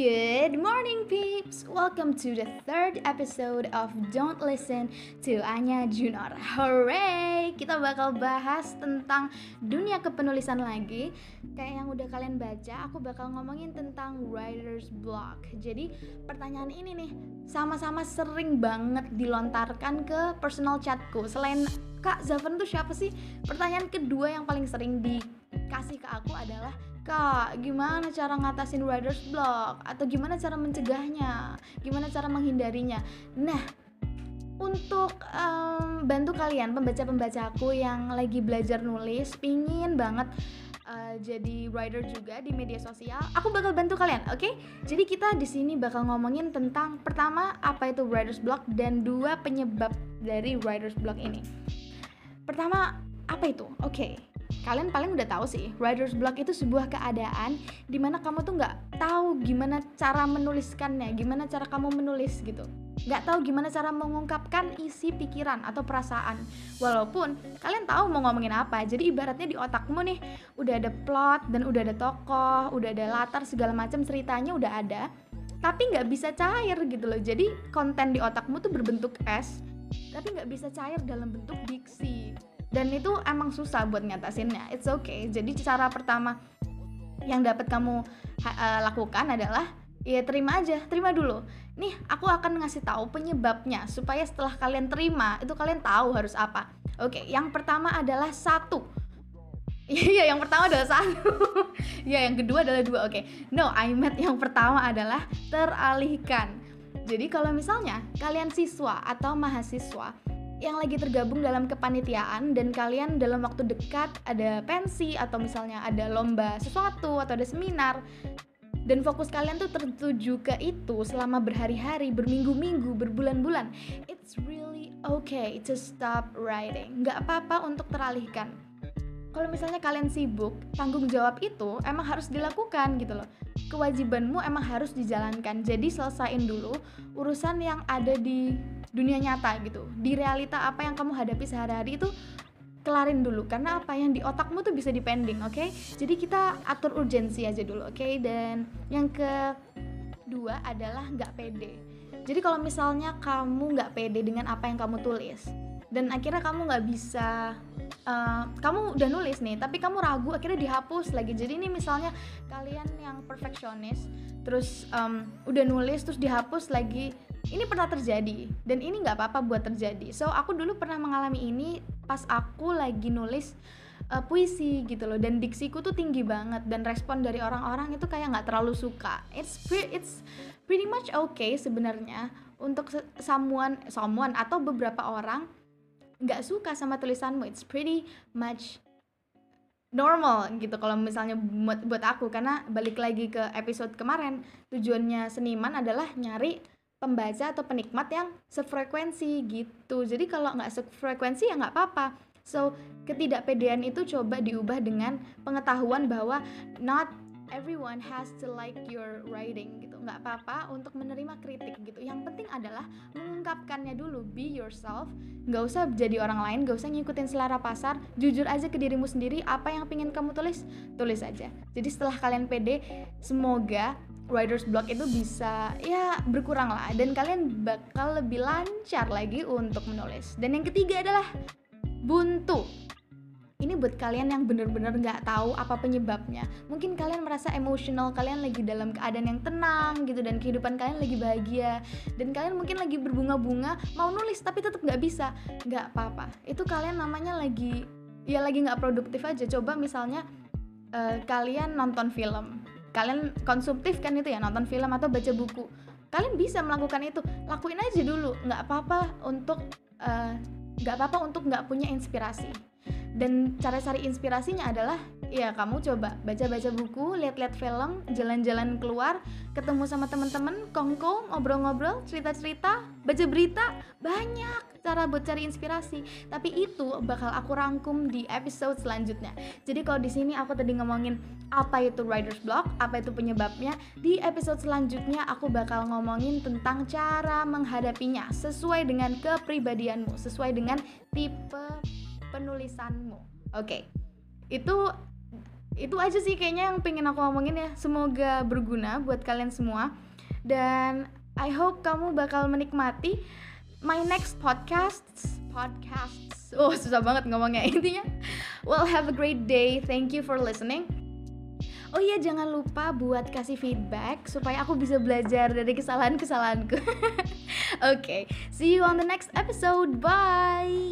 Good morning, peeps! Welcome to the third episode of Don't Listen to Anya Junor. Hooray! Kita bakal bahas tentang dunia kepenulisan lagi. Kayak yang udah kalian baca, aku bakal ngomongin tentang writer's block. Jadi, pertanyaan ini nih sama-sama sering banget dilontarkan ke personal chatku. Selain Kak Zaven tuh siapa sih? Pertanyaan kedua yang paling sering dikasih ke aku adalah Kak, gimana cara ngatasin writer's block? Atau gimana cara mencegahnya? Gimana cara menghindarinya? Nah, untuk um, bantu kalian pembaca-pembacaku yang lagi belajar nulis, pingin banget uh, jadi writer juga di media sosial, aku bakal bantu kalian, oke? Okay? Jadi kita di sini bakal ngomongin tentang pertama apa itu writer's block dan dua penyebab dari writer's block ini. Pertama, apa itu? Oke. Okay kalian paling udah tahu sih writer's block itu sebuah keadaan di mana kamu tuh nggak tahu gimana cara menuliskannya gimana cara kamu menulis gitu. Nggak tahu gimana cara mengungkapkan isi pikiran atau perasaan. Walaupun kalian tahu mau ngomongin apa jadi ibaratnya di otakmu nih udah ada plot dan udah ada tokoh udah ada latar segala macam ceritanya udah ada tapi nggak bisa cair gitu loh. Jadi konten di otakmu tuh berbentuk es tapi nggak bisa cair dalam bentuk diksi dan itu emang susah buat ngatasinnya it's okay jadi cara pertama yang dapat kamu uh, lakukan adalah ya terima aja terima dulu nih aku akan ngasih tahu penyebabnya supaya setelah kalian terima itu kalian tahu harus apa oke yang pertama adalah satu Iya, yang pertama adalah satu. ya, yang kedua adalah dua. Oke, okay. no, I meant yang pertama adalah teralihkan. Jadi kalau misalnya kalian siswa atau mahasiswa yang lagi tergabung dalam kepanitiaan dan kalian dalam waktu dekat ada pensi atau misalnya ada lomba sesuatu atau ada seminar dan fokus kalian tuh tertuju ke itu selama berhari-hari, berminggu-minggu, berbulan-bulan. It's really okay to stop writing. Nggak apa-apa untuk teralihkan. Kalau misalnya kalian sibuk, tanggung jawab itu emang harus dilakukan gitu loh. Kewajibanmu emang harus dijalankan. Jadi selesain dulu urusan yang ada di dunia nyata gitu di realita apa yang kamu hadapi sehari-hari itu kelarin dulu karena apa yang di otakmu tuh bisa dipending oke okay? jadi kita atur urgensi aja dulu oke okay? dan yang kedua adalah nggak pede jadi kalau misalnya kamu nggak pede dengan apa yang kamu tulis dan akhirnya kamu nggak bisa uh, kamu udah nulis nih tapi kamu ragu akhirnya dihapus lagi. Jadi ini misalnya kalian yang perfeksionis terus um, udah nulis terus dihapus lagi ini pernah terjadi dan ini nggak apa-apa buat terjadi. So aku dulu pernah mengalami ini pas aku lagi nulis uh, puisi gitu loh dan diksiku tuh tinggi banget dan respon dari orang-orang itu kayak nggak terlalu suka. It's pre it's pretty much okay sebenarnya untuk someone someone atau beberapa orang nggak suka sama tulisanmu it's pretty much normal gitu kalau misalnya buat buat aku. Karena balik lagi ke episode kemarin tujuannya seniman adalah nyari pembaca atau penikmat yang sefrekuensi gitu. Jadi kalau nggak sefrekuensi ya nggak apa-apa. So ketidakpedean itu coba diubah dengan pengetahuan bahwa not everyone has to like your writing gitu. Nggak apa-apa untuk menerima kritik gitu. Yang penting adalah mengungkapkannya dulu. Be yourself. Nggak usah jadi orang lain. Nggak usah ngikutin selera pasar. Jujur aja ke dirimu sendiri apa yang pengen kamu tulis tulis aja. Jadi setelah kalian pede semoga writer's block itu bisa ya berkurang lah. Dan kalian bakal lebih lancar lagi untuk menulis. Dan yang ketiga adalah buntu ini buat kalian yang bener-bener nggak tahu apa penyebabnya. Mungkin kalian merasa emosional kalian lagi dalam keadaan yang tenang gitu dan kehidupan kalian lagi bahagia. Dan kalian mungkin lagi berbunga-bunga mau nulis tapi tetap nggak bisa. Nggak apa-apa. Itu kalian namanya lagi ya lagi nggak produktif aja. Coba misalnya uh, kalian nonton film. Kalian konsumtif kan itu ya nonton film atau baca buku. Kalian bisa melakukan itu. Lakuin aja dulu. Nggak apa-apa untuk eh, nggak uh, apa-apa untuk nggak punya inspirasi dan cara cari inspirasinya adalah ya kamu coba baca-baca buku, lihat-lihat film, jalan-jalan keluar, ketemu sama teman-teman, kongko, ngobrol-ngobrol, cerita-cerita, baca berita, banyak cara buat cari inspirasi. Tapi itu bakal aku rangkum di episode selanjutnya. Jadi kalau di sini aku tadi ngomongin apa itu writer's block, apa itu penyebabnya, di episode selanjutnya aku bakal ngomongin tentang cara menghadapinya sesuai dengan kepribadianmu, sesuai dengan tipe penulisanmu. Oke. Okay. Itu itu aja sih kayaknya yang pengen aku ngomongin ya semoga berguna buat kalian semua dan I hope kamu bakal menikmati my next podcast podcasts oh susah banget ngomongnya intinya well have a great day thank you for listening Oh iya jangan lupa buat kasih feedback supaya aku bisa belajar dari kesalahan-kesalahanku. Oke, okay, see you on the next episode. Bye.